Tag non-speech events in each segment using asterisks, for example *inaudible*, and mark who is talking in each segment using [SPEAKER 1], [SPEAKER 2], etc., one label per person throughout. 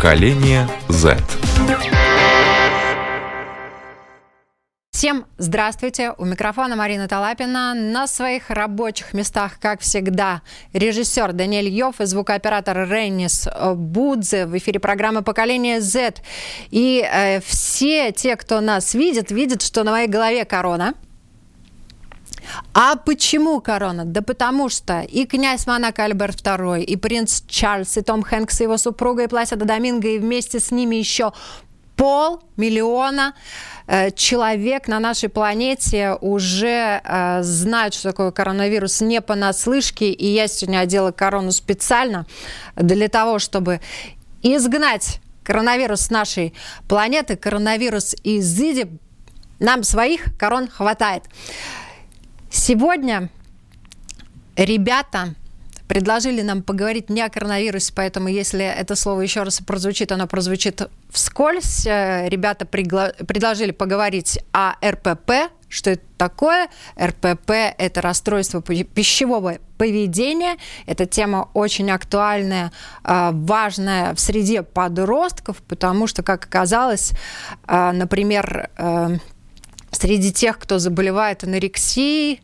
[SPEAKER 1] Поколение Z.
[SPEAKER 2] Всем здравствуйте! У микрофона Марина Талапина. На своих рабочих местах, как всегда, режиссер Даниэль Йов и звукооператор Реннис Будзе в эфире программы «Поколение Z». И э, все те, кто нас видит, видят, что на моей голове корона – а почему корона? Да потому что и князь Монако Альберт II, и принц Чарльз, и Том Хэнкс, и его супруга, и Пласида Доминго, и вместе с ними еще полмиллиона э, человек на нашей планете уже э, знают, что такое коронавирус не понаслышке. И я сегодня одела корону специально для того, чтобы изгнать коронавирус с нашей планеты, коронавирус из Зиди. Нам своих корон хватает. Сегодня ребята предложили нам поговорить не о коронавирусе, поэтому если это слово еще раз прозвучит, оно прозвучит вскользь. Э, ребята пригла- предложили поговорить о РПП, что это такое? РПП – это расстройство пищевого поведения. Эта тема очень актуальная, э, важная в среде подростков, потому что, как оказалось, э, например, Среди тех, кто заболевает анорексией,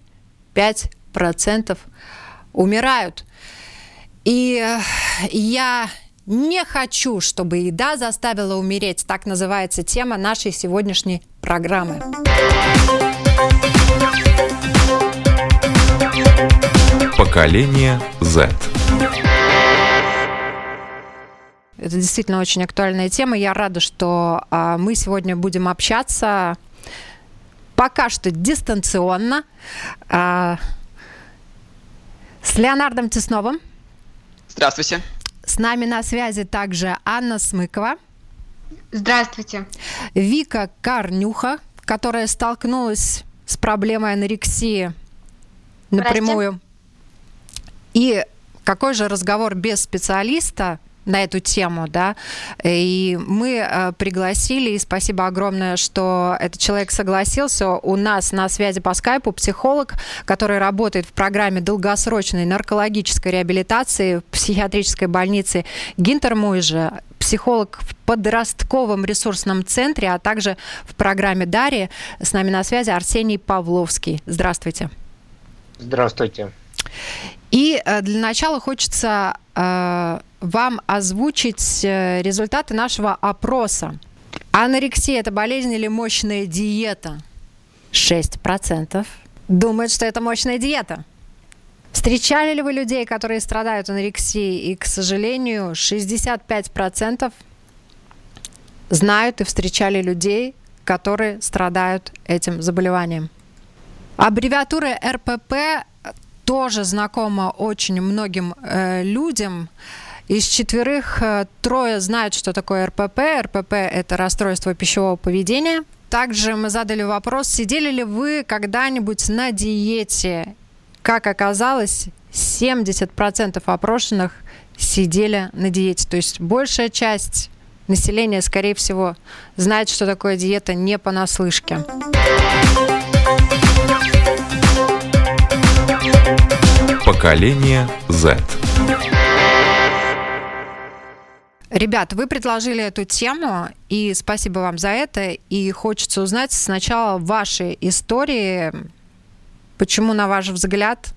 [SPEAKER 2] 5% умирают. И э, я не хочу, чтобы еда заставила умереть. Так называется тема нашей сегодняшней программы.
[SPEAKER 1] Поколение Z.
[SPEAKER 2] Это действительно очень актуальная тема. Я рада, что а, мы сегодня будем общаться пока что дистанционно а, с Леонардом Тесновым.
[SPEAKER 3] Здравствуйте.
[SPEAKER 2] С нами на связи также Анна Смыкова.
[SPEAKER 4] Здравствуйте.
[SPEAKER 2] Вика Карнюха, которая столкнулась с проблемой анорексии напрямую. И какой же разговор без специалиста на эту тему, да, и мы э, пригласили, и спасибо огромное, что этот человек согласился. У нас на связи по скайпу психолог, который работает в программе долгосрочной наркологической реабилитации в психиатрической больнице Гинтер Муйжа, психолог в подростковом ресурсном центре, а также в программе Дарьи. С нами на связи Арсений Павловский. Здравствуйте.
[SPEAKER 5] Здравствуйте.
[SPEAKER 2] И э, для начала хочется э, вам озвучить э, результаты нашего опроса. Анорексия – это болезнь или мощная диета? 6% думают, что это мощная диета. Встречали ли вы людей, которые страдают анорексией? И, к сожалению, 65% знают и встречали людей, которые страдают этим заболеванием. Аббревиатура РПП тоже знакома очень многим э, людям. Из четверых э, трое знают, что такое РПП. РПП – это расстройство пищевого поведения. Также мы задали вопрос, сидели ли вы когда-нибудь на диете? Как оказалось, 70% опрошенных сидели на диете. То есть большая часть населения, скорее всего, знает, что такое диета не понаслышке.
[SPEAKER 1] Поколение Z.
[SPEAKER 2] Ребят, вы предложили эту тему, и спасибо вам за это. И хочется узнать сначала ваши истории. Почему, на ваш взгляд,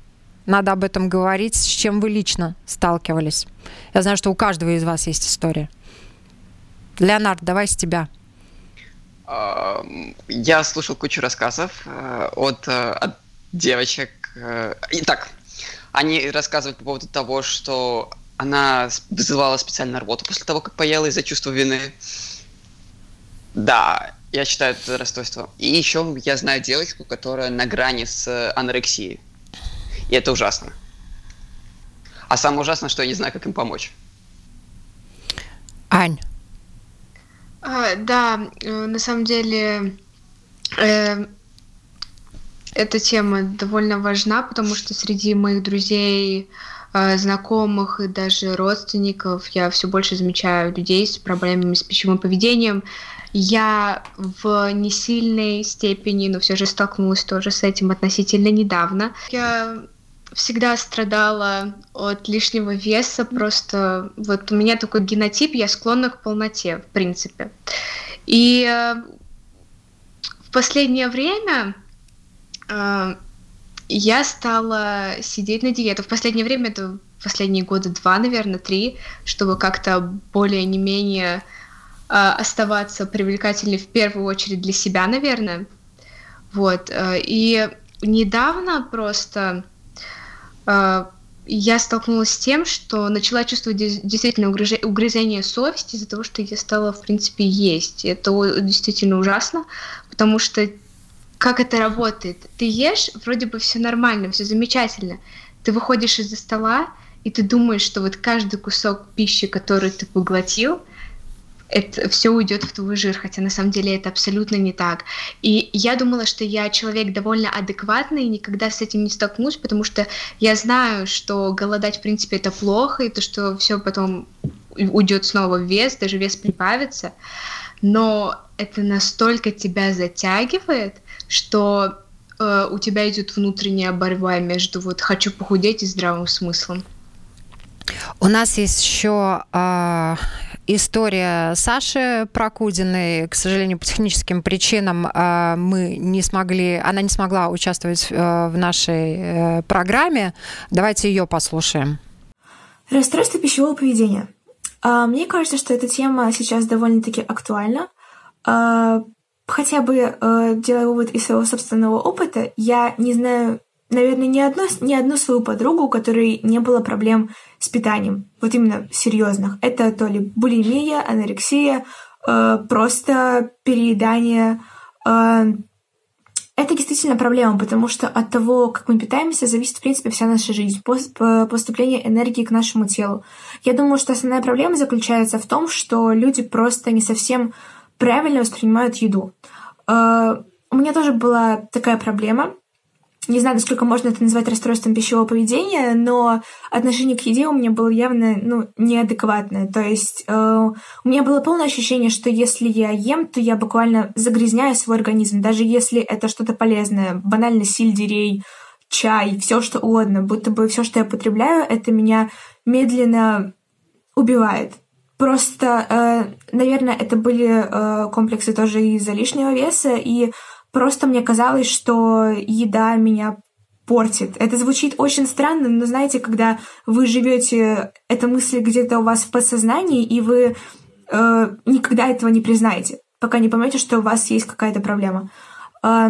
[SPEAKER 2] надо об этом говорить, с чем вы лично сталкивались? Я знаю, что у каждого из вас есть история. Леонард, давай с тебя.
[SPEAKER 3] А, я слушал кучу рассказов э, от, э, от девочек. Э, итак, они рассказывают по поводу того, что она вызывала специальную рвоту после того, как поела из-за чувства вины. Да, я считаю это расстройство. И еще я знаю девочку, которая на грани с анорексией. И это ужасно. А самое ужасное, что я не знаю, как им помочь.
[SPEAKER 2] Ань.
[SPEAKER 4] А, да, э, на самом деле э, эта тема довольно важна, потому что среди моих друзей Э, знакомых и даже родственников я все больше замечаю людей с проблемами с пищевым поведением. Я в несильной степени, но все же столкнулась тоже с этим относительно недавно. Я всегда страдала от лишнего веса, просто вот у меня такой генотип, я склонна к полноте, в принципе. И э, в последнее время э, я стала сидеть на диету. В последнее время, это последние года два, наверное, три, чтобы как-то более не менее э, оставаться привлекательной в первую очередь для себя, наверное. Вот. Э, и недавно просто э, я столкнулась с тем, что начала чувствовать действительно угрызение совести из-за того, что я стала, в принципе, есть. Это действительно ужасно, потому что как это работает? Ты ешь, вроде бы все нормально, все замечательно. Ты выходишь из-за стола, и ты думаешь, что вот каждый кусок пищи, который ты поглотил, это все уйдет в твой жир, хотя на самом деле это абсолютно не так. И я думала, что я человек довольно адекватный и никогда с этим не столкнусь, потому что я знаю, что голодать в принципе это плохо, и то, что все потом уйдет снова в вес, даже вес прибавится. Но это настолько тебя затягивает, что э, у тебя идет внутренняя борьба между вот хочу похудеть и здравым смыслом.
[SPEAKER 2] У нас есть еще э, история Саши Прокудиной. К сожалению, по техническим причинам э, мы не смогли, она не смогла участвовать э, в нашей э, программе. Давайте ее послушаем.
[SPEAKER 6] Расстройство пищевого поведения. Э, мне кажется, что эта тема сейчас довольно-таки актуальна. Э, хотя бы э, делая вывод из своего собственного опыта, я не знаю наверное, ни, одно, ни одну свою подругу, у которой не было проблем с питанием, вот именно серьезных. Это то ли булимия, анорексия, э, просто переедание. Э, это действительно проблема, потому что от того, как мы питаемся, зависит, в принципе, вся наша жизнь, поступление энергии к нашему телу. Я думаю, что основная проблема заключается в том, что люди просто не совсем правильно воспринимают еду. Э, у меня тоже была такая проблема. Не знаю, насколько можно это назвать расстройством пищевого поведения, но отношение к еде у меня было явно ну, неадекватное. То есть э, у меня было полное ощущение, что если я ем, то я буквально загрязняю свой организм, даже если это что-то полезное, банально сельдерей, чай, все что угодно, будто бы все, что я потребляю, это меня медленно убивает. Просто, э, наверное, это были э, комплексы тоже из-за лишнего веса, и Просто мне казалось, что еда меня портит. Это звучит очень странно, но знаете, когда вы живете, эта мысль где-то у вас в подсознании, и вы э, никогда этого не признаете, пока не поймете, что у вас есть какая-то проблема. Э,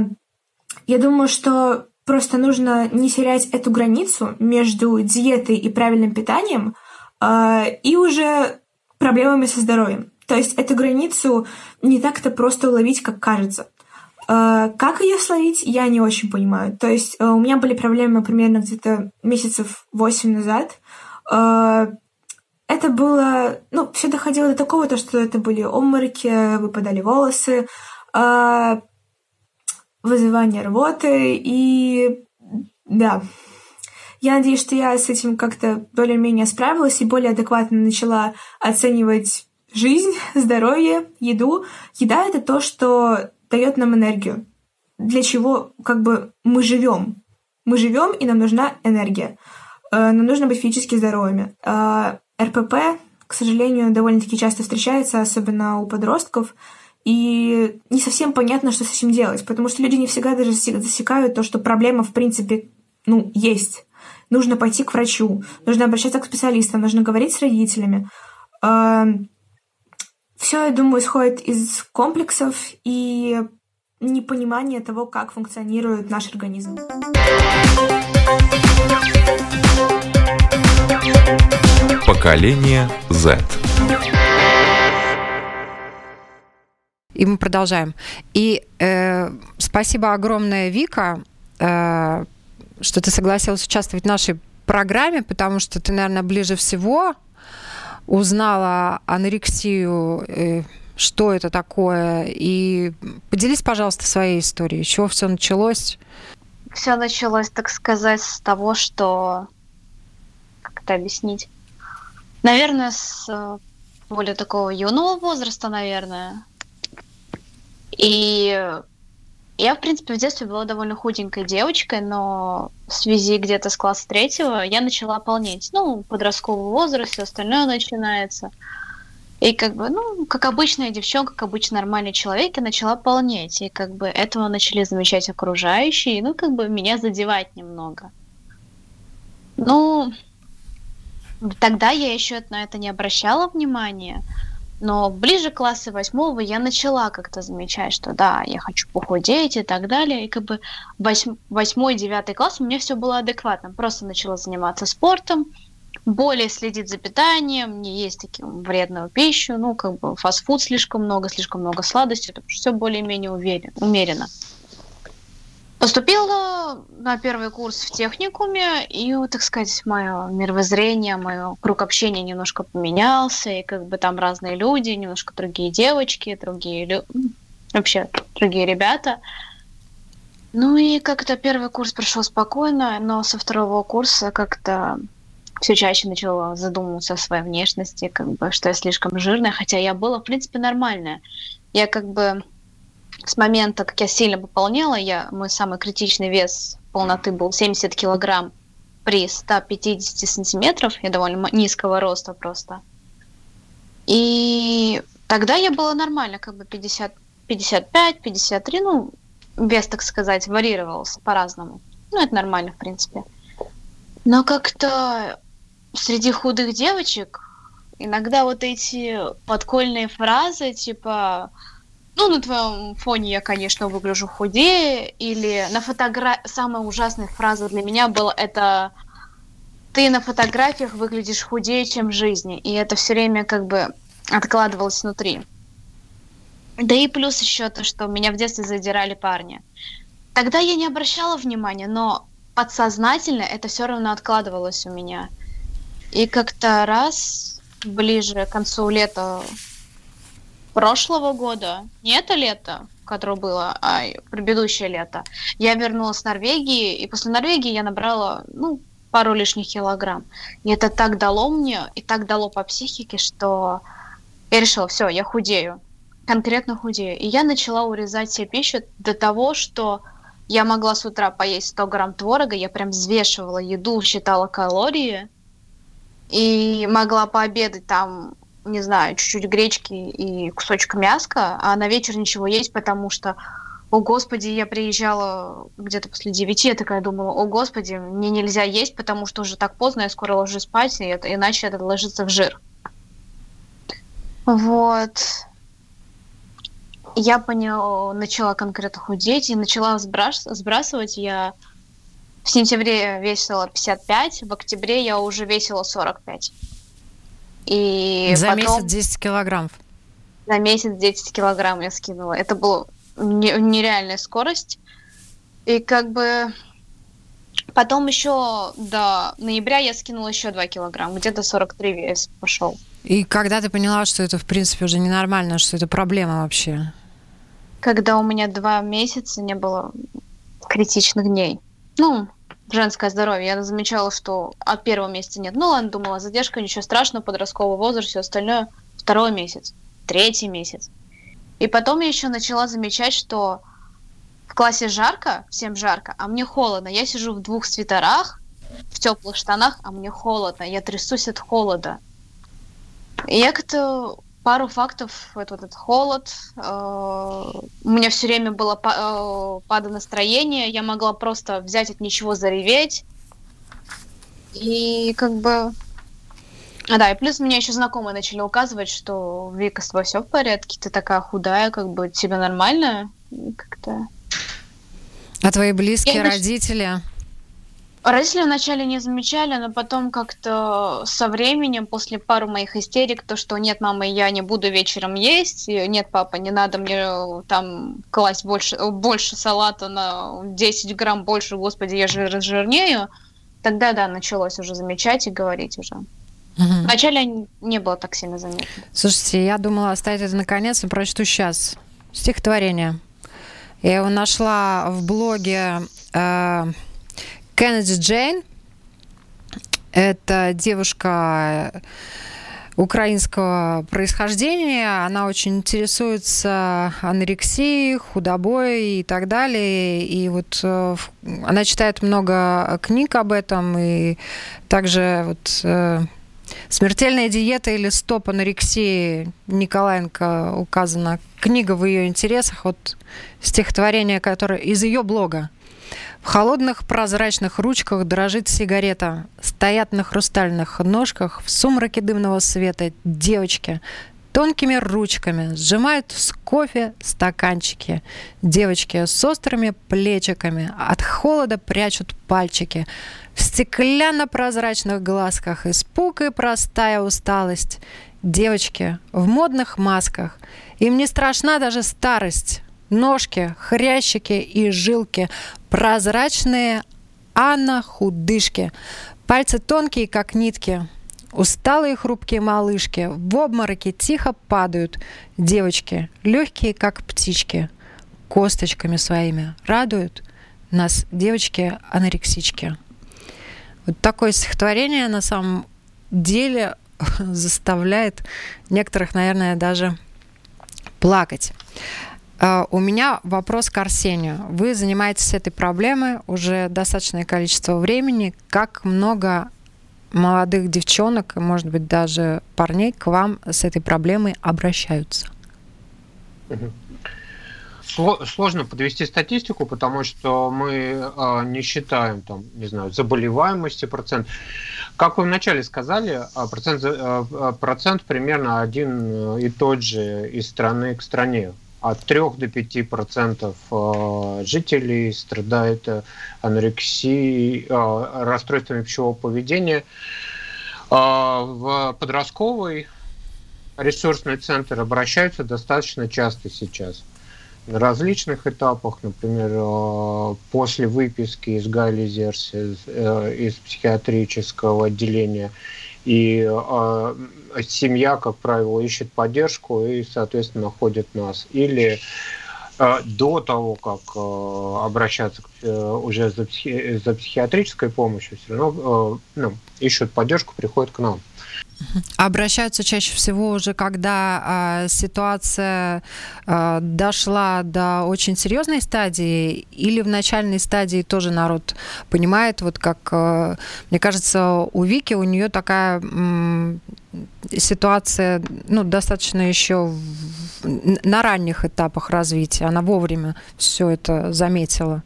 [SPEAKER 6] я думаю, что просто нужно не терять эту границу между диетой и правильным питанием э, и уже проблемами со здоровьем. То есть эту границу не так-то просто уловить, как кажется. Э, как ее словить, я не очень понимаю. То есть э, у меня были проблемы примерно где-то месяцев восемь назад. Э, это было... Ну, все доходило до такого, то, что это были обмороки, выпадали волосы, вызывание рвоты и... Да, я надеюсь, что я с этим как-то более-менее справилась и более адекватно начала оценивать жизнь, *laughs* здоровье, еду. Еда — это то, что дает нам энергию. Для чего как бы мы живем. Мы живем, и нам нужна энергия. Э, нам нужно быть физически здоровыми. Э, РПП, к сожалению, довольно-таки часто встречается, особенно у подростков, и не совсем понятно, что с этим делать, потому что люди не всегда даже засекают то, что проблема, в принципе, ну, есть. Нужно пойти к врачу, нужно обращаться к специалистам, нужно говорить с родителями. Э, все, я думаю, исходит из комплексов и непонимания того, как функционирует наш организм.
[SPEAKER 1] Поколение Z.
[SPEAKER 2] И мы продолжаем. И э, спасибо огромное, Вика, э, что ты согласилась участвовать в нашей программе, потому что ты, наверное, ближе всего узнала анорексию, э, что это такое. И поделись, пожалуйста, своей историей. С чего все началось?
[SPEAKER 7] Все началось, так сказать, с того, что... Как это объяснить? Наверное, с э, более такого юного возраста, наверное. И Я, в принципе, в детстве была довольно худенькой девочкой, но в связи где-то с класса третьего я начала полнеть. Ну, подростковый возраст, все остальное начинается. И как бы, ну, как обычная девчонка, как обычный нормальный человек, я начала полнеть. И как бы этого начали замечать окружающие, ну, как бы меня задевать немного. Ну, тогда я еще на это не обращала внимания. Но ближе к классу восьмого я начала как-то замечать, что да, я хочу похудеть и так далее. И как бы восьмой, девятый класс у меня все было адекватно. Просто начала заниматься спортом, более следить за питанием, не есть таким вредную пищу, ну, как бы фастфуд слишком много, слишком много сладостей, все более-менее умеренно. Поступила на первый курс в техникуме, и, так сказать, мое мировоззрение, мой круг общения немножко поменялся, и как бы там разные люди, немножко другие девочки, другие лю... вообще другие ребята. Ну и как-то первый курс прошел спокойно, но со второго курса как-то все чаще начала задумываться о своей внешности, как бы, что я слишком жирная, хотя я была, в принципе, нормальная. Я как бы с момента, как я сильно пополняла, я, мой самый критичный вес полноты был 70 килограмм при 150 сантиметров, я довольно низкого роста просто. И тогда я была нормально, как бы 50, 55, 53, ну, вес, так сказать, варьировался по-разному. Ну, это нормально, в принципе. Но как-то среди худых девочек иногда вот эти подкольные фразы, типа ну, на твоем фоне я, конечно, выгляжу худее, или на фотографии... Самая ужасная фраза для меня была это «ты на фотографиях выглядишь худее, чем в жизни», и это все время как бы откладывалось внутри. Да и плюс еще то, что меня в детстве задирали парни. Тогда я не обращала внимания, но подсознательно это все равно откладывалось у меня. И как-то раз ближе к концу лета прошлого года, не это лето, которое было, а предыдущее лето, я вернулась с Норвегии, и после Норвегии я набрала, ну, пару лишних килограмм. И это так дало мне, и так дало по психике, что я решила, все, я худею, конкретно худею. И я начала урезать себе пищу до того, что я могла с утра поесть 100 грамм творога, я прям взвешивала еду, считала калории, и могла пообедать там не знаю, чуть-чуть гречки и кусочек мяска, а на вечер ничего есть, потому что, о господи, я приезжала где-то после девяти, я такая думала, о господи, мне нельзя есть, потому что уже так поздно, я скоро ложусь спать, и это, иначе это ложится в жир. Вот. Я поняла, начала конкретно худеть и начала сбрас сбрасывать. Я в сентябре весила 55, в октябре я уже весила 45.
[SPEAKER 2] И За потом... месяц 10 килограммов.
[SPEAKER 7] За месяц 10 килограмм я скинула. Это была нереальная скорость. И как бы потом еще до ноября я скинула еще 2 килограмма. Где-то 43 вес пошел.
[SPEAKER 2] И когда ты поняла, что это, в принципе, уже ненормально, что это проблема вообще?
[SPEAKER 7] Когда у меня два месяца не было критичных дней. Ну, женское здоровье. Я замечала, что от первого месяца нет. Ну ладно, думала, задержка, ничего страшного, подростковый возраст, все остальное. Второй месяц, третий месяц. И потом я еще начала замечать, что в классе жарко, всем жарко, а мне холодно. Я сижу в двух свитерах, в теплых штанах, а мне холодно. Я трясусь от холода. И я как-то пару фактов. Это вот этот холод. Э, у меня все время было э, падо настроение. Я могла просто взять от ничего зареветь. И как бы... А, да, и плюс меня еще знакомые начали указывать, что Вика, с тобой все в порядке, ты такая худая, как бы тебе нормально? Как-то...
[SPEAKER 2] А твои близкие, Я родители?
[SPEAKER 7] Родители вначале не замечали, но потом как-то со временем, после пару моих истерик, то, что нет, мама, я не буду вечером есть, нет, папа, не надо мне э, там класть больше, больше салата на 10 грамм больше, господи, я же разжирнею, тогда, да, началось уже замечать и говорить уже. Угу. Вначале не было так сильно заметно.
[SPEAKER 2] Слушайте, я думала оставить это наконец, но прочту сейчас. Стихотворение. Я его нашла в блоге э, Кеннеди Джейн. Это девушка украинского происхождения. Она очень интересуется анорексией, худобой и так далее. И вот э, она читает много книг об этом, и также вот э, «Смертельная диета» или «Стоп анорексии» Николаенко указана. Книга в ее интересах, вот стихотворение, которое из ее блога. В холодных прозрачных ручках дрожит сигарета. Стоят на хрустальных ножках в сумраке дымного света девочки. Тонкими ручками сжимают с кофе стаканчики. Девочки с острыми плечиками от холода прячут пальчики. В стеклянно-прозрачных глазках испуг и простая усталость. Девочки в модных масках. Им не страшна даже старость ножки, хрящики и жилки, прозрачные анахудышки, пальцы тонкие, как нитки, усталые хрупкие малышки, в обмороке тихо падают девочки, легкие, как птички, косточками своими. Радуют нас девочки-анорексички. Вот такое стихотворение на самом деле *laughs* заставляет некоторых, наверное, даже плакать. А, у меня вопрос к Арсению. Вы занимаетесь этой проблемой уже достаточное количество времени. Как много молодых девчонок, может быть, даже парней к вам с этой проблемой обращаются?
[SPEAKER 5] Сложно подвести статистику, потому что мы э, не считаем там, не знаю, заболеваемости процент. Как вы вначале сказали, процент, э, процент примерно один и тот же из страны к стране от 3 до 5 процентов э, жителей страдает э, анорексией, э, расстройствами пищевого поведения. В подростковый ресурсный центр обращаются достаточно часто сейчас. На различных этапах, например, после выписки из Гайлизерс, из психиатрического отделения, и э, семья, как правило, ищет поддержку и, соответственно, находит нас. Или э, до того, как э, обращаться к, э, уже за, психи, за психиатрической помощью, все равно э, ну, ищут поддержку, приходят к нам.
[SPEAKER 2] Обращаются чаще всего уже, когда э, ситуация э, дошла до очень серьезной стадии, или в начальной стадии тоже народ понимает, вот как, э, мне кажется, у Вики, у нее такая э, ситуация, ну, достаточно еще на ранних этапах развития, она вовремя все это заметила.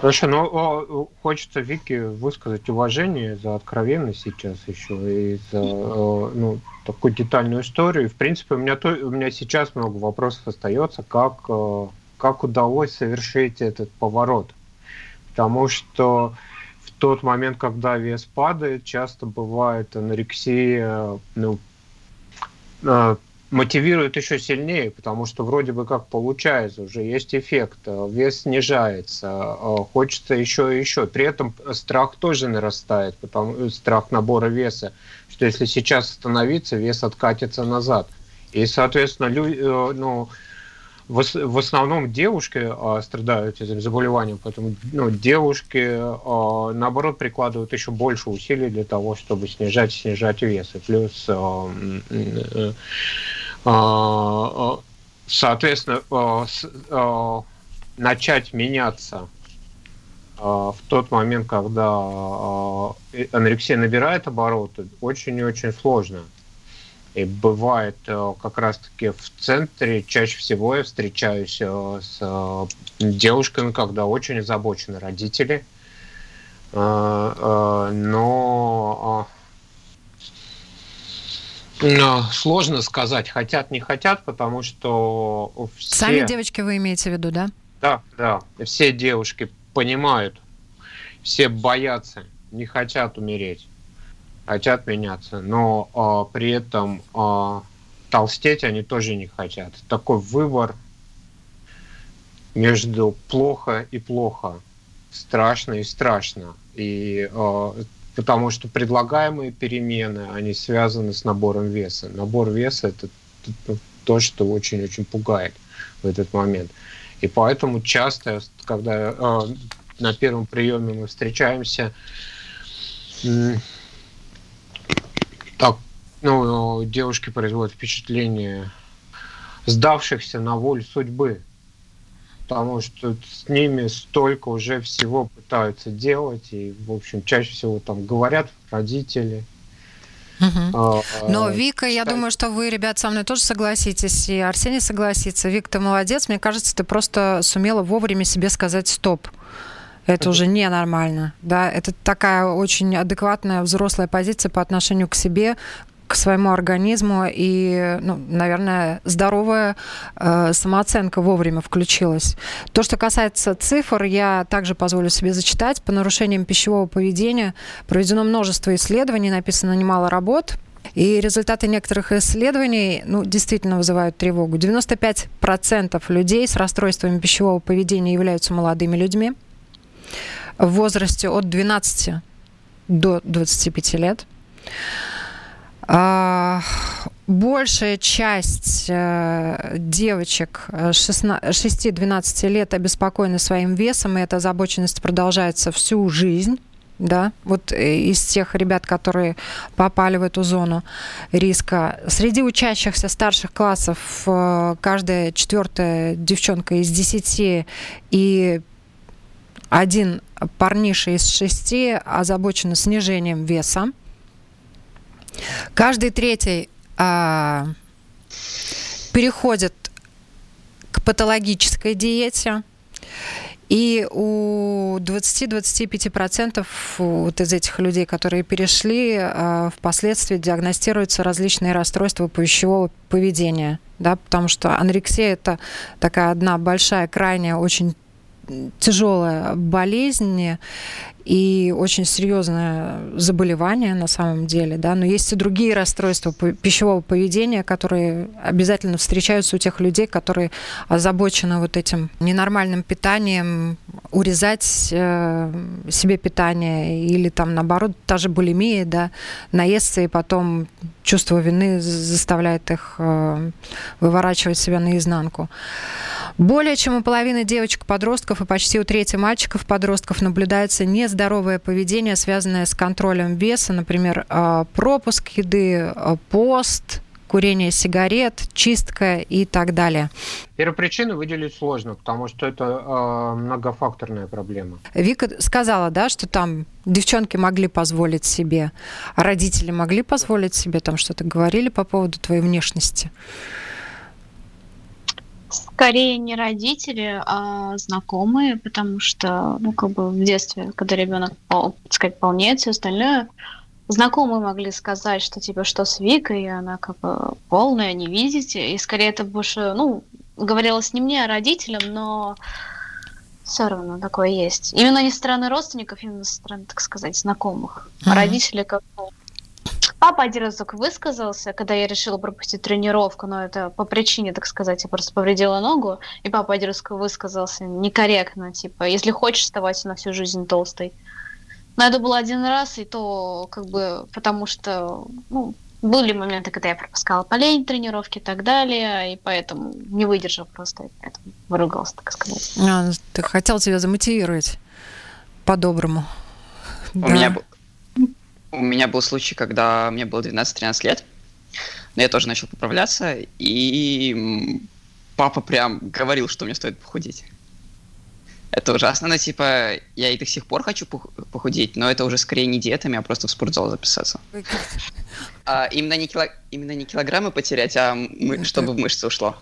[SPEAKER 5] Хорошо, но хочется Вики высказать уважение за откровенность сейчас еще и за ну, такую детальную историю. В принципе, у меня, то, у меня сейчас много вопросов остается, как, как удалось совершить этот поворот. Потому что в тот момент, когда вес падает, часто бывает анорексия, ну, мотивирует еще сильнее, потому что вроде бы как получается, уже есть эффект, э, вес снижается, э, хочется еще и еще. При этом страх тоже нарастает, потому, э, страх набора веса, что если сейчас остановиться, вес откатится назад. И, соответственно, люди, ну, в, основном девушки страдают этим заболеванием, поэтому ну, девушки, наоборот, прикладывают еще больше усилий для того, чтобы снижать снижать вес. И плюс соответственно, а, начать меняться в тот момент, когда анорексия набирает обороты, очень и очень сложно. И бывает как раз-таки в центре, чаще всего я встречаюсь с девушками, когда очень озабочены родители, но сложно сказать, хотят, не хотят, потому что
[SPEAKER 2] все... Сами девочки вы имеете в виду, да?
[SPEAKER 5] Да, да. Все девушки понимают, все боятся, не хотят умереть, хотят меняться, но а, при этом а, толстеть они тоже не хотят. Такой выбор между плохо и плохо, страшно и страшно. И а, потому что предлагаемые перемены, они связаны с набором веса. Набор веса – это то, что очень-очень пугает в этот момент. И поэтому часто, когда э, на первом приеме мы встречаемся, э, так ну, девушки производят впечатление сдавшихся на волю судьбы. Потому что с ними столько уже всего пытаются делать. И, в общем, чаще всего там говорят родители.
[SPEAKER 2] Угу. Но Вика, я думаю, что вы, ребят, со мной тоже согласитесь, и Арсений согласится. Вик, ты молодец. Мне кажется, ты просто сумела вовремя себе сказать стоп. Это уже ненормально, да, это такая очень адекватная взрослая позиция по отношению к себе, к своему организму и, ну, наверное, здоровая э, самооценка вовремя включилась. То, что касается цифр, я также позволю себе зачитать. По нарушениям пищевого поведения проведено множество исследований, написано немало работ. И результаты некоторых исследований ну, действительно вызывают тревогу. 95% людей с расстройствами пищевого поведения являются молодыми людьми в возрасте от 12 до 25 лет. А, большая часть э, девочек 6-12 э, лет обеспокоены своим весом, и эта озабоченность продолжается всю жизнь. Да, вот э, из тех ребят, которые попали в эту зону риска. Среди учащихся старших классов каждая четвертая девчонка из 10 и один парниша из шести озабочена снижением веса. Каждый третий а, переходит к патологической диете. И у 20-25% вот из этих людей, которые перешли, а, впоследствии диагностируются различные расстройства пищевого поведения. Да, потому что анорексия это такая одна большая, крайняя, очень тяжелая болезнь и очень серьезное заболевание на самом деле, да, но есть и другие расстройства пищевого поведения, которые обязательно встречаются у тех людей, которые озабочены вот этим ненормальным питанием, урезать э, себе питание или там наоборот та же булимия, да, наесться и потом чувство вины заставляет их э, выворачивать себя наизнанку. Более чем у половины девочек-подростков и почти у трети мальчиков-подростков наблюдается нездоровое поведение, связанное с контролем веса, например, а, пропуск еды, а, пост, курение сигарет, чистка и так далее.
[SPEAKER 5] Первопричину выделить сложно, потому что это э, многофакторная проблема.
[SPEAKER 2] Вика сказала, да, что там девчонки могли позволить себе, а родители могли позволить себе, там что-то говорили по поводу твоей внешности.
[SPEAKER 7] Скорее не родители, а знакомые, потому что, ну, как бы в детстве, когда ребенок, так сказать, полнеет, все остальное, знакомые могли сказать, что типа что с Викой, и она как бы полная, не видите. И скорее это больше, ну, говорилось не мне, а родителям, но все равно такое есть. Именно не со стороны родственников, именно со стороны, так сказать, знакомых. Mm-hmm. Родители как Папа один разок высказался, когда я решила пропустить тренировку, но это по причине, так сказать, я просто повредила ногу, и папа один раз высказался некорректно, типа, если хочешь оставаться на всю жизнь толстой. Но это было один раз, и то как бы потому что, ну, были моменты, когда я пропускала полень тренировки и так далее, и поэтому не выдержал просто, и поэтому выругался, так сказать.
[SPEAKER 2] А, ты хотел тебя замотивировать по-доброму.
[SPEAKER 3] У да. меня у меня был случай, когда мне было 12-13 лет, но я тоже начал поправляться, и папа прям говорил, что мне стоит похудеть. Это ужасно, но типа я и до сих пор хочу похудеть, но это уже скорее не диетами, а просто в спортзал записаться. А, именно, не кило... именно не килограммы потерять, а мы... чтобы в мышцы ушло.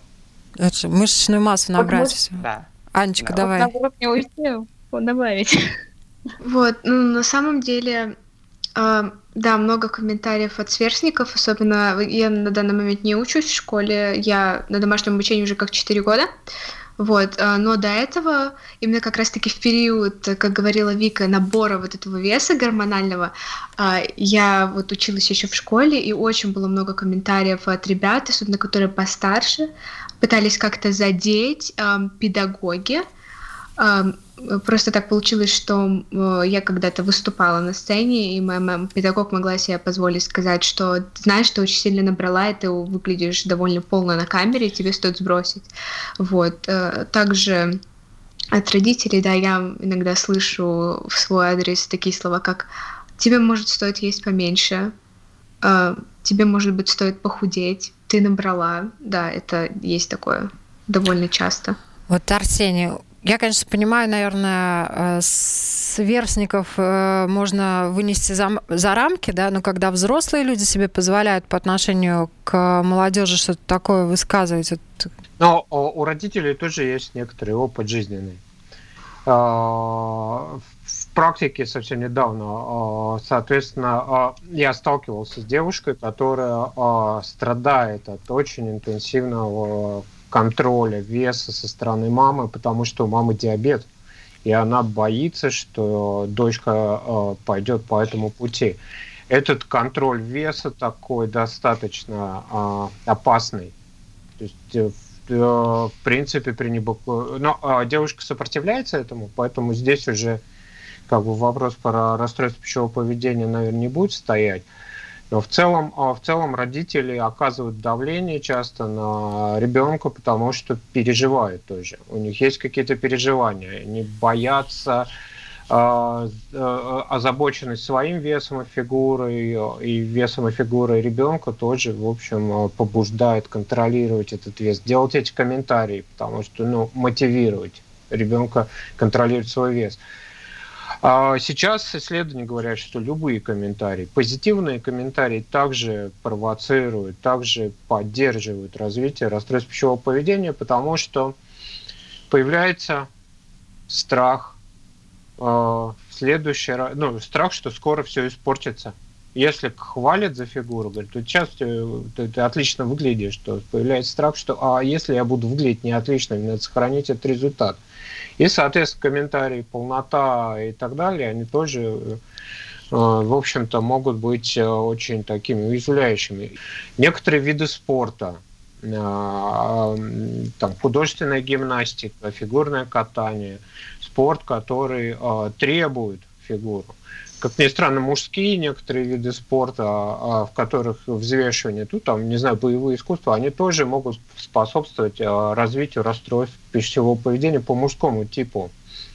[SPEAKER 2] Это мышечную массу набрать. Вот, все. Да. Анечка, да. давай. Вот не
[SPEAKER 4] успел добавить. Вот, ну на самом деле да, много комментариев от сверстников, особенно я на данный момент не учусь в школе, я на домашнем обучении уже как 4 года, вот, а, но до этого, именно как раз-таки в период, как говорила Вика, набора вот этого веса гормонального, а, я вот училась еще в школе, и очень было много комментариев от ребят, особенно которые постарше, пытались как-то задеть педагоги, Просто так получилось, что э, я когда-то выступала на сцене, и моя мама, педагог могла себе позволить сказать, что знаешь, ты очень сильно набрала, и ты выглядишь довольно полно на камере, тебе стоит сбросить. Вот. Э, также от родителей, да, я иногда слышу в свой адрес такие слова, как «тебе, может, стоит есть поменьше», э, тебе, может быть, стоит похудеть, ты набрала, да, это есть такое довольно часто.
[SPEAKER 2] Вот, Арсений, я, конечно, понимаю, наверное, э, сверстников э, можно вынести за, за рамки, да, но когда взрослые люди себе позволяют по отношению к молодежи что-то такое высказывать. Вот...
[SPEAKER 5] Но у родителей тоже есть некоторый опыт жизненный. А, в практике совсем недавно, а, соответственно, а, я сталкивался с девушкой, которая страдает от очень интенсивного контроля веса со стороны мамы, потому что у мамы диабет, и она боится, что дочка э, пойдет по этому пути. Этот контроль веса такой достаточно э, опасный. То есть, э, в, э, принципе, при небо... Но э, девушка сопротивляется этому, поэтому здесь уже как бы вопрос про расстройство пищевого поведения, наверное, не будет стоять. Но в целом, а, в целом родители оказывают давление часто на ребенка, потому что переживают тоже. У них есть какие-то переживания. Они боятся э, озабоченность своим весом и фигурой, и весом и фигурой ребенка тоже, в общем, побуждает контролировать этот вес, делать эти комментарии, потому что, ну, мотивировать ребенка контролировать свой вес. А сейчас исследования говорят, что любые комментарии, позитивные комментарии также провоцируют, также поддерживают развитие расстройств пищевого поведения, потому что появляется страх, э, следующий, ну, страх, что скоро все испортится. Если хвалят за фигуру, говорят, тут сейчас ты, ты, ты отлично выглядишь, то появляется страх, что а если я буду выглядеть не отлично, мне надо сохранить этот результат. И, соответственно, комментарии, полнота и так далее, они тоже, э, в общем-то, могут быть э, очень такими уязвляющими. Некоторые виды спорта, э, там, художественная гимнастика, фигурное катание, спорт, который требует фигуру как ни странно, мужские некоторые виды спорта, а, в которых взвешивание, тут там, не знаю, боевые искусства, они тоже могут способствовать а, развитию расстройств пищевого поведения по мужскому типу.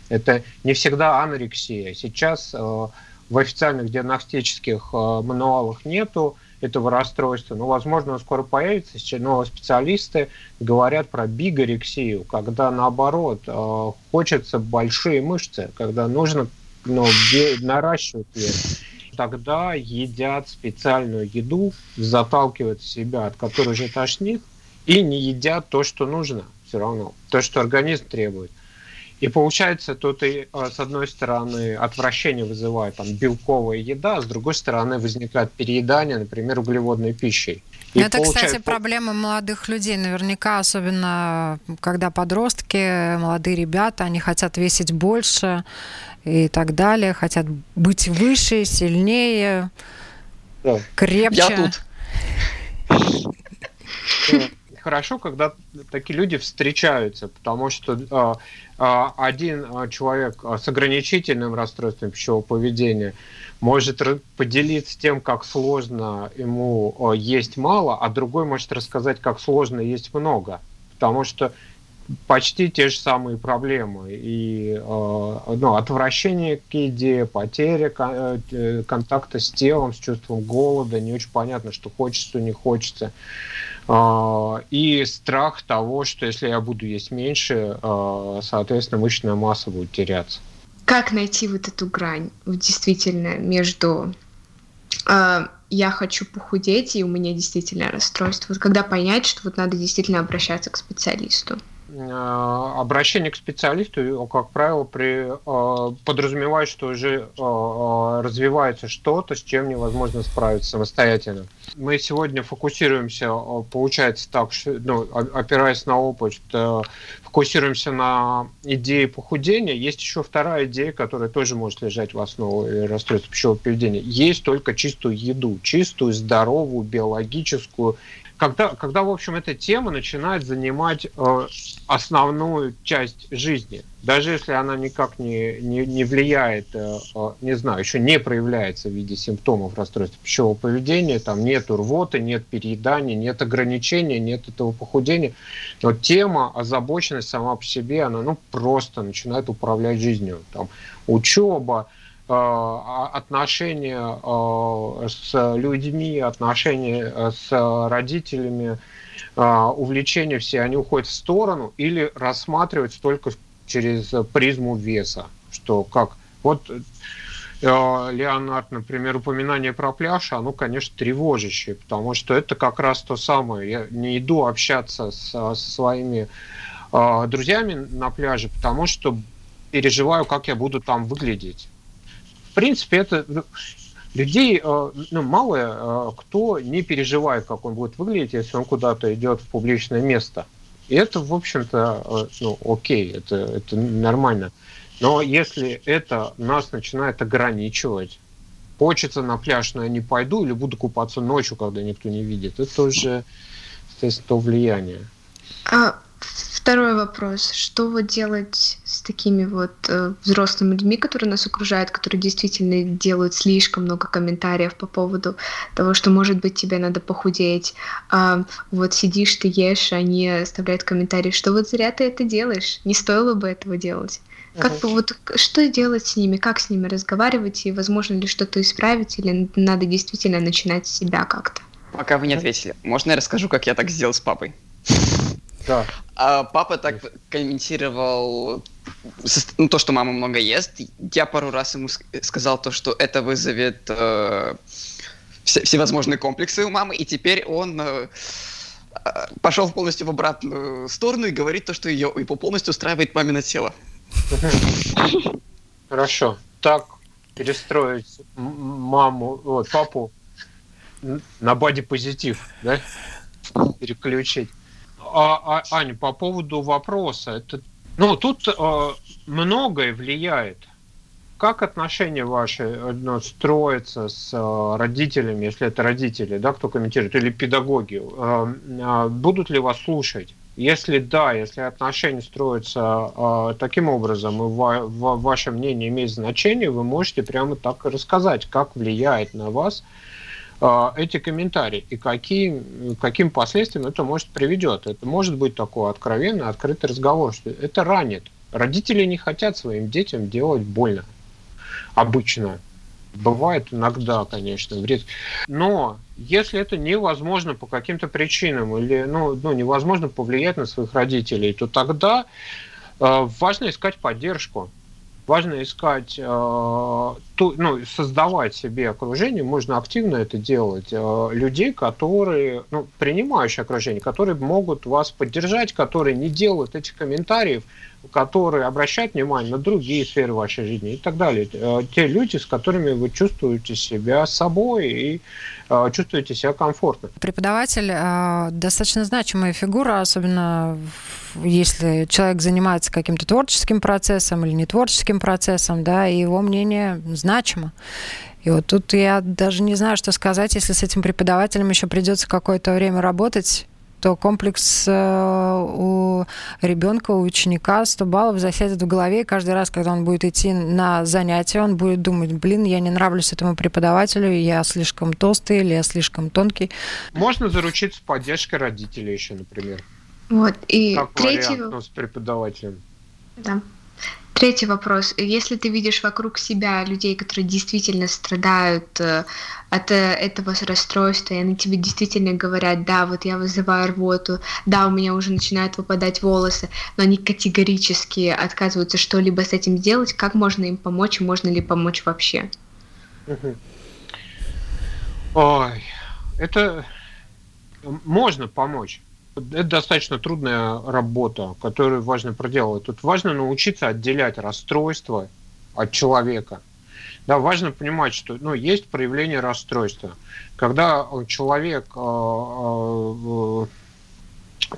[SPEAKER 5] Это не всегда анорексия. Сейчас а, в официальных диагностических мануалах нету этого расстройства. Ну, возможно, он скоро появится, но специалисты говорят про бигорексию, когда, наоборот, хочется большие мышцы, когда нужно но наращивают вес, тогда едят специальную еду, заталкивают в себя, от которой уже тошнит, и не едят то, что нужно все равно, то, что организм требует. И получается, тут и а, с одной стороны отвращение вызывает там белковая еда, а с другой стороны возникает переедание, например, углеводной пищей.
[SPEAKER 2] И Это, получается... кстати, проблема молодых людей. Наверняка, особенно когда подростки, молодые ребята, они хотят весить больше и так далее, хотят быть выше, сильнее, да. крепче.
[SPEAKER 3] Я тут.
[SPEAKER 5] Хорошо, когда такие люди встречаются, потому что э, э, один человек с ограничительным расстройством пищевого поведения может поделиться тем, как сложно ему есть мало, а другой может рассказать, как сложно есть много. Потому что почти те же самые проблемы. И э, ну, отвращение к еде, потеря э, контакта с телом, с чувством голода, не очень понятно, что хочется, не хочется. Э, и страх того, что если я буду есть меньше, соответственно, мышечная масса будет теряться.
[SPEAKER 4] Как найти вот эту грань действительно между я хочу похудеть, и у меня действительно расстройство. Вот когда понять, что вот надо действительно обращаться к специалисту?
[SPEAKER 5] Э, обращение к специалисту, как правило, при, э, подразумевает, что уже э, развивается что-то, с чем невозможно справиться самостоятельно. Мы сегодня фокусируемся, получается так, ну, опираясь на опыт, фокусируемся на идее похудения. Есть еще вторая идея, которая тоже может лежать в основе расстройства пищевого поведения. Есть только чистую еду, чистую, здоровую, биологическую когда, когда, в общем, эта тема начинает занимать э, основную часть жизни, даже если она никак не, не, не влияет, э, э, не знаю, еще не проявляется в виде симптомов расстройства пищевого поведения, там нет рвоты, нет переедания, нет ограничения, нет этого похудения, но тема, озабоченность сама по себе, она ну, просто начинает управлять жизнью. Там, учеба, отношения с людьми, отношения с родителями, увлечения все, они уходят в сторону или рассматриваются только через призму веса, что как вот Леонард, например, упоминание про пляж, оно, конечно, тревожащее, потому что это как раз то самое. Я не иду общаться с, со своими э, друзьями на пляже, потому что переживаю, как я буду там выглядеть. В принципе, это ну, людей, э, ну, мало э, кто не переживает, как он будет выглядеть, если он куда-то идет в публичное место. И это, в общем-то, э, ну, окей, это, это нормально. Но если это нас начинает ограничивать, хочется на пляж, но я не пойду, или буду купаться ночью, когда никто не видит, это уже, естественно, то влияние.
[SPEAKER 4] А второй вопрос. Что вот делать с такими вот э, взрослыми людьми, которые нас окружают, которые действительно делают слишком много комментариев по поводу того, что, может быть, тебе надо похудеть, а вот сидишь, ты ешь, они оставляют комментарии, что вот зря ты это делаешь, не стоило бы этого делать. Как бы вот что делать с ними, как с ними разговаривать, и возможно ли что-то исправить, или надо действительно начинать с себя как-то?
[SPEAKER 3] Пока вы не ответили, можно я расскажу, как я так сделал с папой?
[SPEAKER 5] Да.
[SPEAKER 3] А, папа так комментировал ну, то, что мама много ест. Я пару раз ему сказал то, что это вызовет э, все, всевозможные комплексы у мамы, и теперь он э, пошел полностью в обратную сторону и говорит то, что ее, его полностью устраивает мамино тело. *laughs*
[SPEAKER 5] Хорошо. Так перестроить маму, вот, папу на боди-позитив, да? Переключить. А, а, Аня, по поводу вопроса, это, ну, тут э, многое влияет. Как отношения ваши ну, строятся с э, родителями, если это родители, да, кто комментирует, или педагоги? Э, э, будут ли вас слушать? Если да, если отношения строятся э, таким образом, и ва- ва- ваше мнение имеет значение, вы можете прямо так и рассказать, как влияет на вас э, эти комментарии и какие, каким последствиям это может приведет. Это может быть такой откровенный, открытый разговор, что это ранит. Родители не хотят своим детям делать больно. Обычно. Бывает иногда, конечно, вред. Но если это невозможно по каким-то причинам или ну, ну, невозможно повлиять на своих родителей, то тогда э, важно искать поддержку. Важно искать, э, ту, ну, создавать себе окружение, можно активно это делать, э, людей, которые, ну, принимающие окружение, которые могут вас поддержать, которые не делают этих комментариев, которые обращают внимание на другие сферы вашей жизни и так далее. Э, те люди, с которыми вы чувствуете себя собой и э, чувствуете себя комфортно.
[SPEAKER 2] Преподаватель э, достаточно значимая фигура, особенно если человек занимается каким-то творческим процессом или не творческим процессом, да, и его мнение значимо. И вот тут я даже не знаю, что сказать, если с этим преподавателем еще придется какое-то время работать, то комплекс э, у ребенка, у ученика 100 баллов засядет в голове, и каждый раз, когда он будет идти на занятия, он будет думать, блин, я не нравлюсь этому преподавателю, я слишком толстый или я слишком тонкий.
[SPEAKER 5] Можно заручиться поддержкой родителей еще, например.
[SPEAKER 4] Вот, и
[SPEAKER 5] как
[SPEAKER 4] третий...
[SPEAKER 5] вариант, ну, с преподавателем.
[SPEAKER 4] Да. Третий вопрос. Если ты видишь вокруг себя людей, которые действительно страдают э, от э, этого расстройства, и они тебе действительно говорят, да, вот я вызываю рвоту, да, у меня уже начинают выпадать волосы, но они категорически отказываются что-либо с этим сделать, как можно им помочь, можно ли помочь вообще?
[SPEAKER 5] Ой, это можно помочь это достаточно трудная работа, которую важно проделывать. Тут важно научиться отделять расстройство от человека. Да, важно понимать, что ну, есть проявление расстройства. Когда человек э,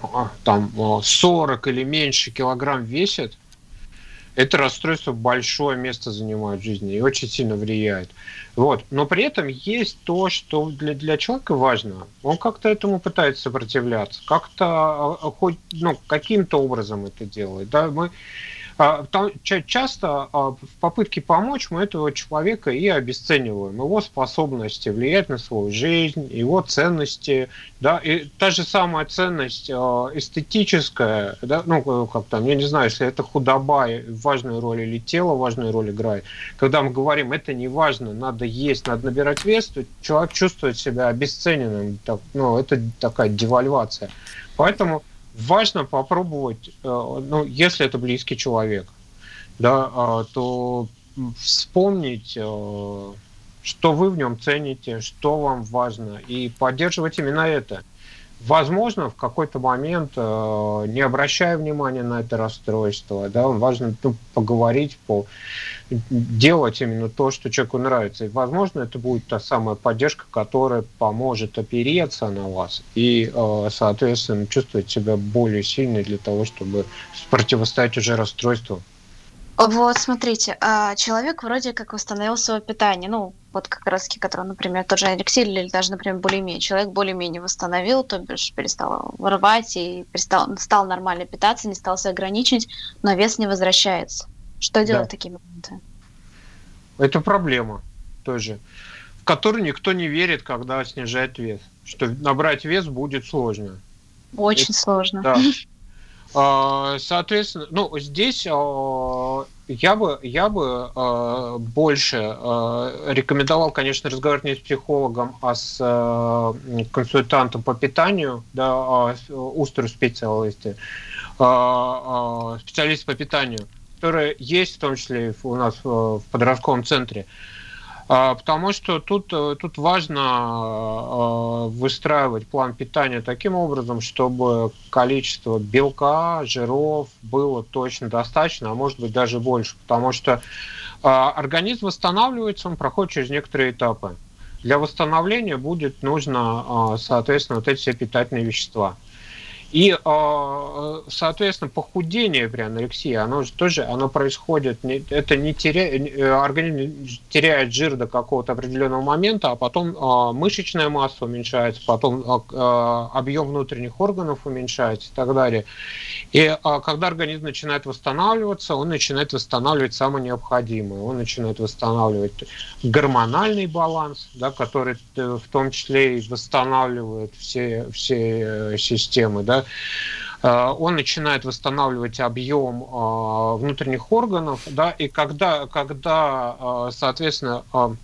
[SPEAKER 5] э, там 40 или меньше килограмм весит, это расстройство большое место занимает в жизни и очень сильно влияет. Вот. Но при этом есть то, что для, для человека важно. Он как-то этому пытается сопротивляться, как-то а, а, хоть ну, каким-то образом это делает. Да? Мы часто а, в попытке помочь мы этого человека и обесцениваем. Его способности влиять на свою жизнь, его ценности. Да, и та же самая ценность а, эстетическая, да, ну, как там, я не знаю, если это худоба важную роль или тело важную роль играет. Когда мы говорим, это не важно, надо есть, надо набирать вес, то человек чувствует себя обесцененным. Так, ну, это такая девальвация. Поэтому важно попробовать, э, ну, если это близкий человек, да, а, то вспомнить, э, что вы в нем цените, что вам важно, и поддерживать именно это – возможно, в какой-то момент, э, не обращая внимания на это расстройство, да, важно ну, поговорить, по, делать именно то, что человеку нравится. И, возможно, это будет та самая поддержка, которая поможет опереться на вас и, э, соответственно, чувствовать себя более сильной для того, чтобы противостоять уже расстройству.
[SPEAKER 7] Вот, смотрите, а человек вроде как восстановил свое питание, ну, вот как раз который, например, тот же Алексей или даже, например, более-менее. Человек более-менее восстановил, то бишь перестал рвать и перестал, стал нормально питаться, не стал себя ограничивать, но вес не возвращается. Что делать да. в такие моменты?
[SPEAKER 5] Это проблема тоже, в которую никто не верит, когда снижает вес. Что набрать вес будет сложно.
[SPEAKER 7] Очень Это, сложно.
[SPEAKER 5] Да. *laughs* А, соответственно, ну, здесь а, я бы, я бы а, больше рекомендовал, конечно, разговаривать не с психологом, а с консультантом по питанию, да, устру специалисты, специалист по питанию, которые есть в том числе у нас в подростковом центре. Потому что тут, э, тут важно э, выстраивать план питания таким образом, чтобы количество белка, жиров было точно достаточно, а может быть даже больше. Потому что а, организм восстанавливается, он проходит через некоторые этапы. Для восстановления будет нужно, а, соответственно, вот эти все питательные вещества. И, а, соответственно, похудение при анорексии, оно же тоже оно происходит, это не теря, организм теряет жир до какого-то определенного момента, а потом а, мышечная масса уменьшается, потом а, объем внутренних органов уменьшается и так далее. И когда организм начинает восстанавливаться, он начинает восстанавливать самое необходимое. Он начинает восстанавливать гормональный баланс, да, который э, в том числе и восстанавливает все, все э, системы, да, Э, он начинает восстанавливать объем э, внутренних органов, да, и когда, когда э, соответственно, в,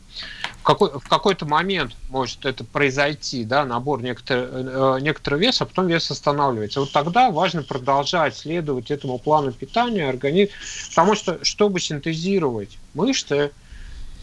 [SPEAKER 5] какой, в какой-то момент может это произойти, да, набор некоторого, некоторого веса, а потом вес останавливается. Вот тогда важно продолжать следовать этому плану питания организма, потому что, чтобы синтезировать мышцы,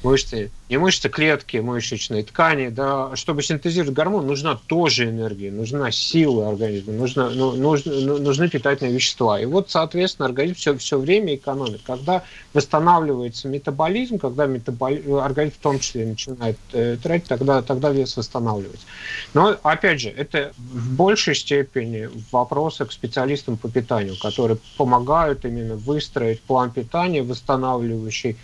[SPEAKER 5] мышцы, не мышцы, клетки, мышечные ткани, да, чтобы синтезировать гормон, нужна тоже энергия, нужна сила организма, нужна, ну, нужны, ну, нужны питательные вещества. И вот, соответственно, организм все, все время экономит. Когда восстанавливается метаболизм, когда метаболи... организм в том числе начинает э, тратить, тогда, тогда вес восстанавливается. Но, опять же, это в большей степени вопросы к специалистам по питанию, которые помогают именно выстроить план питания, восстанавливающий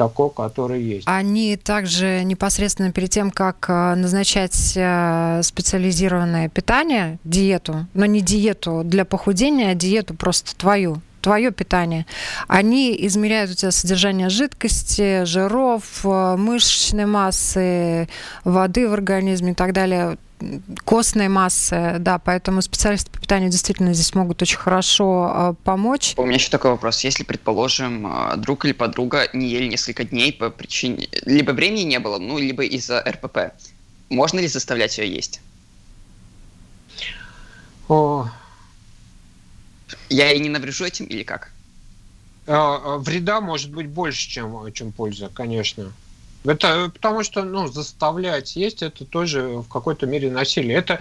[SPEAKER 5] такой, который есть.
[SPEAKER 2] Они также непосредственно перед тем, как э, назначать э, специализированное питание, диету, но не диету для похудения, а диету просто твою, твое питание, они измеряют у тебя содержание жидкости, жиров, э, мышечной массы, воды в организме и так далее костной массы, да, поэтому специалисты по питанию действительно здесь могут очень хорошо э, помочь.
[SPEAKER 3] У меня еще такой вопрос. Если, предположим, э, друг или подруга не ели несколько дней по причине... Либо времени не было, ну, либо из-за РПП, можно ли заставлять ее есть? О. Я ей не наврежу этим или как?
[SPEAKER 5] А, вреда может быть больше, чем, чем польза, конечно. Это потому что, ну, заставлять есть, это тоже в какой-то мере насилие. Это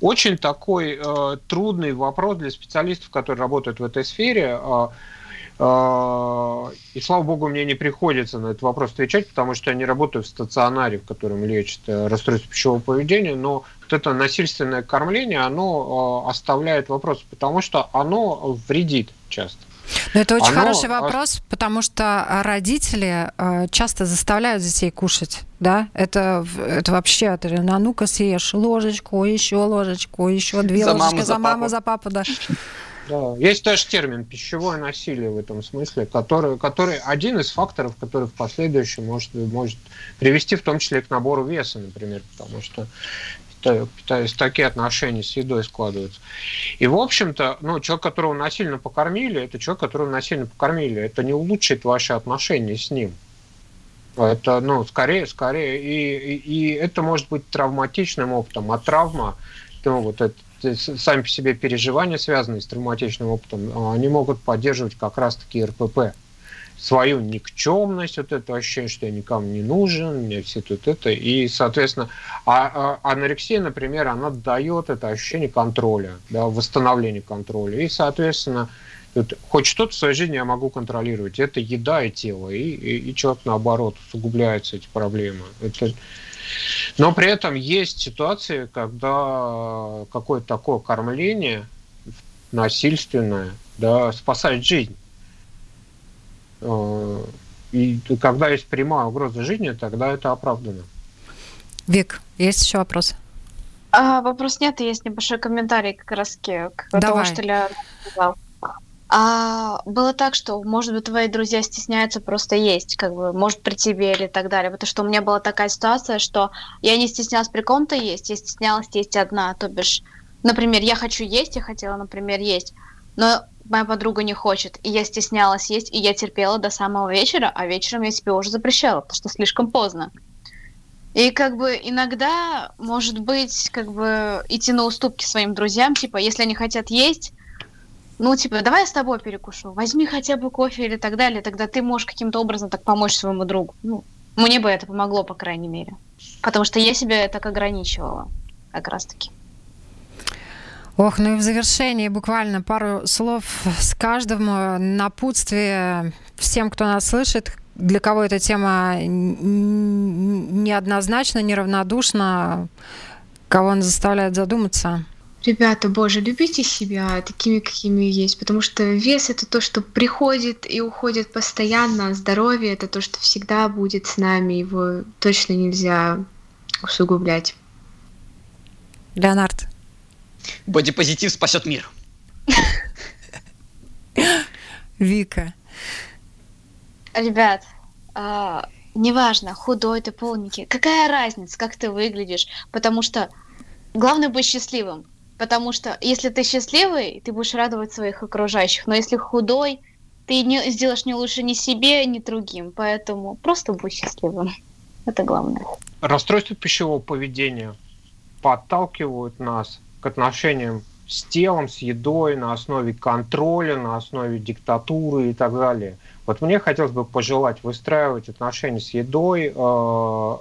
[SPEAKER 5] очень такой э, трудный вопрос для специалистов, которые работают в этой сфере. Э, и слава богу, мне не приходится на этот вопрос отвечать, потому что я не работаю в стационаре, в котором лечат э, расстройство пищевого поведения, но вот это насильственное кормление, оно э, оставляет вопрос, потому что оно вредит часто.
[SPEAKER 2] Но это очень Оно... хороший вопрос, потому что родители э, часто заставляют детей кушать, да? Это, это вообще, это, а ну-ка съешь ложечку, еще ложечку, еще две за ложечки маму, за, за маму, за папу, да.
[SPEAKER 5] Да. Есть даже термин пищевое насилие в этом смысле, который, который один из факторов, который в последующем может, может привести в том числе к набору веса, например, потому что питаясь, такие отношения с едой складываются. И, в общем-то, ну, человек, которого насильно покормили, это человек, которого насильно покормили. Это не улучшит ваши отношения с ним. Это, ну, скорее, скорее, и, и, и это может быть травматичным опытом, а травма, ну, вот это, сами по себе переживания, связанные с травматичным опытом, они могут поддерживать как раз-таки РПП. Свою никчемность, вот это ощущение, что я никому не нужен, мне все тут это, и, соответственно, а, а анорексия, например, она дает это ощущение контроля, да, восстановления контроля, и, соответственно, вот, хоть что-то в своей жизни я могу контролировать. Это еда и тело, и, и, и человек, наоборот, усугубляются эти проблемы. Это, но при этом есть ситуации, когда какое-то такое кормление насильственное да, спасает жизнь. Э, и когда есть прямая угроза жизни, тогда это оправдано.
[SPEAKER 2] Вик, есть еще вопрос?
[SPEAKER 7] А, вопрос нет, есть небольшой комментарий как раз к, к тому, что Ля сказал. А было так, что, может быть, твои друзья стесняются просто есть, как бы, может, при тебе или так далее. Потому что у меня была такая ситуация, что я не стеснялась при ком-то есть, я стеснялась есть одна. То бишь, например, я хочу есть, я хотела, например, есть, но моя подруга не хочет, и я стеснялась есть, и я терпела до самого вечера, а вечером я себе уже запрещала, потому что слишком поздно. И как бы иногда, может быть, как бы идти на уступки своим друзьям, типа, если они хотят есть, ну, типа, давай я с тобой перекушу, возьми хотя бы кофе или так далее, тогда ты можешь каким-то образом так помочь своему другу. Ну, мне бы это помогло, по крайней мере. Потому что я себя так ограничивала, как раз-таки.
[SPEAKER 2] Ох, ну и в завершении буквально пару слов с каждому напутствие всем, кто нас слышит, для кого эта тема неоднозначна, неравнодушна, кого он заставляет задуматься.
[SPEAKER 4] Ребята, боже, любите себя такими, какими есть, потому что вес это то, что приходит и уходит постоянно, а здоровье это то, что всегда будет с нами, его точно нельзя усугублять.
[SPEAKER 2] Леонард.
[SPEAKER 3] Бодипозитив спасет мир.
[SPEAKER 2] Вика.
[SPEAKER 7] Ребят, а, неважно, худой ты, полненький, какая разница, как ты выглядишь, потому что главное быть счастливым. Потому что если ты счастливый, ты будешь радовать своих окружающих. Но если худой, ты не сделаешь не лучше ни себе, ни другим. Поэтому просто будь счастливым. Это главное.
[SPEAKER 5] Расстройства пищевого поведения подталкивают нас к отношениям с телом, с едой, на основе контроля, на основе диктатуры и так далее. Вот мне хотелось бы пожелать выстраивать отношения с едой э,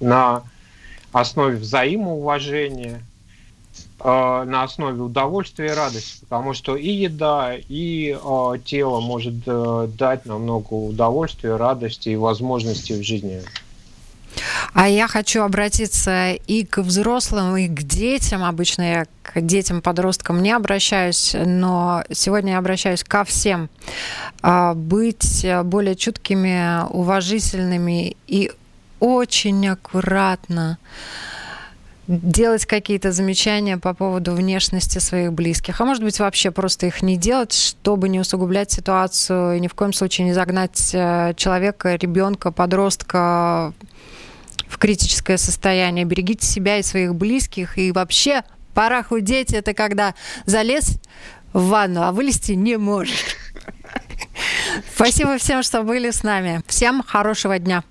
[SPEAKER 5] на основе взаимоуважения, Э, на основе удовольствия и радости, потому что и еда, и э, тело может э, дать нам много удовольствия, радости и возможностей в жизни.
[SPEAKER 2] А я хочу обратиться и к взрослым, и к детям. Обычно я к детям, подросткам не обращаюсь, но сегодня я обращаюсь ко всем. А, быть более чуткими, уважительными и очень аккуратно делать какие-то замечания по поводу внешности своих близких, а может быть вообще просто их не делать, чтобы не усугублять ситуацию и ни в коем случае не загнать э, человека, ребенка, подростка в критическое состояние. Берегите себя и своих близких. И вообще пора худеть. Это когда залез в ванну, а вылезти не можешь. Спасибо всем, что были с нами. Всем хорошего дня.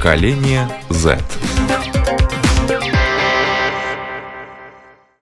[SPEAKER 1] Поколение Z.